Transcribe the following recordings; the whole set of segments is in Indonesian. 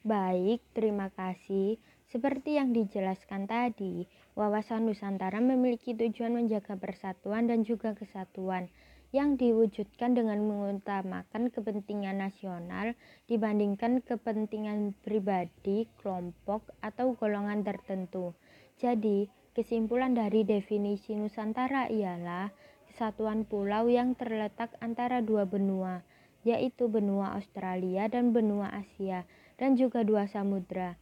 Baik, terima kasih. Seperti yang dijelaskan tadi, wawasan Nusantara memiliki tujuan menjaga persatuan dan juga kesatuan yang diwujudkan dengan mengutamakan kepentingan nasional dibandingkan kepentingan pribadi, kelompok, atau golongan tertentu. Jadi, kesimpulan dari definisi Nusantara ialah kesatuan pulau yang terletak antara dua benua, yaitu benua Australia dan benua Asia dan juga dua samudra,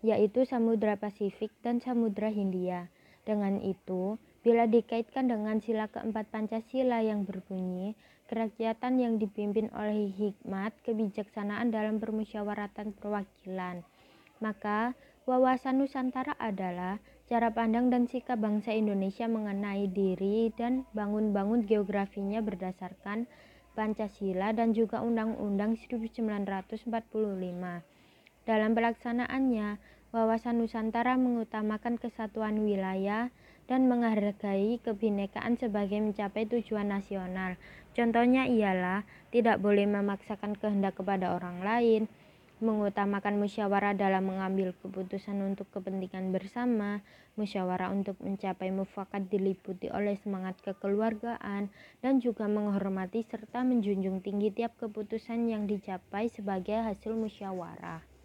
yaitu Samudra Pasifik dan Samudra Hindia. Dengan itu, bila dikaitkan dengan sila keempat Pancasila yang berbunyi, kerakyatan yang dipimpin oleh hikmat kebijaksanaan dalam permusyawaratan perwakilan, maka wawasan Nusantara adalah cara pandang dan sikap bangsa Indonesia mengenai diri dan bangun-bangun geografinya berdasarkan Pancasila dan juga Undang-Undang 1945. Dalam pelaksanaannya, wawasan Nusantara mengutamakan kesatuan wilayah dan menghargai kebinekaan sebagai mencapai tujuan nasional. Contohnya ialah tidak boleh memaksakan kehendak kepada orang lain, mengutamakan musyawarah dalam mengambil keputusan untuk kepentingan bersama, musyawarah untuk mencapai mufakat diliputi oleh semangat kekeluargaan, dan juga menghormati serta menjunjung tinggi tiap keputusan yang dicapai sebagai hasil musyawarah.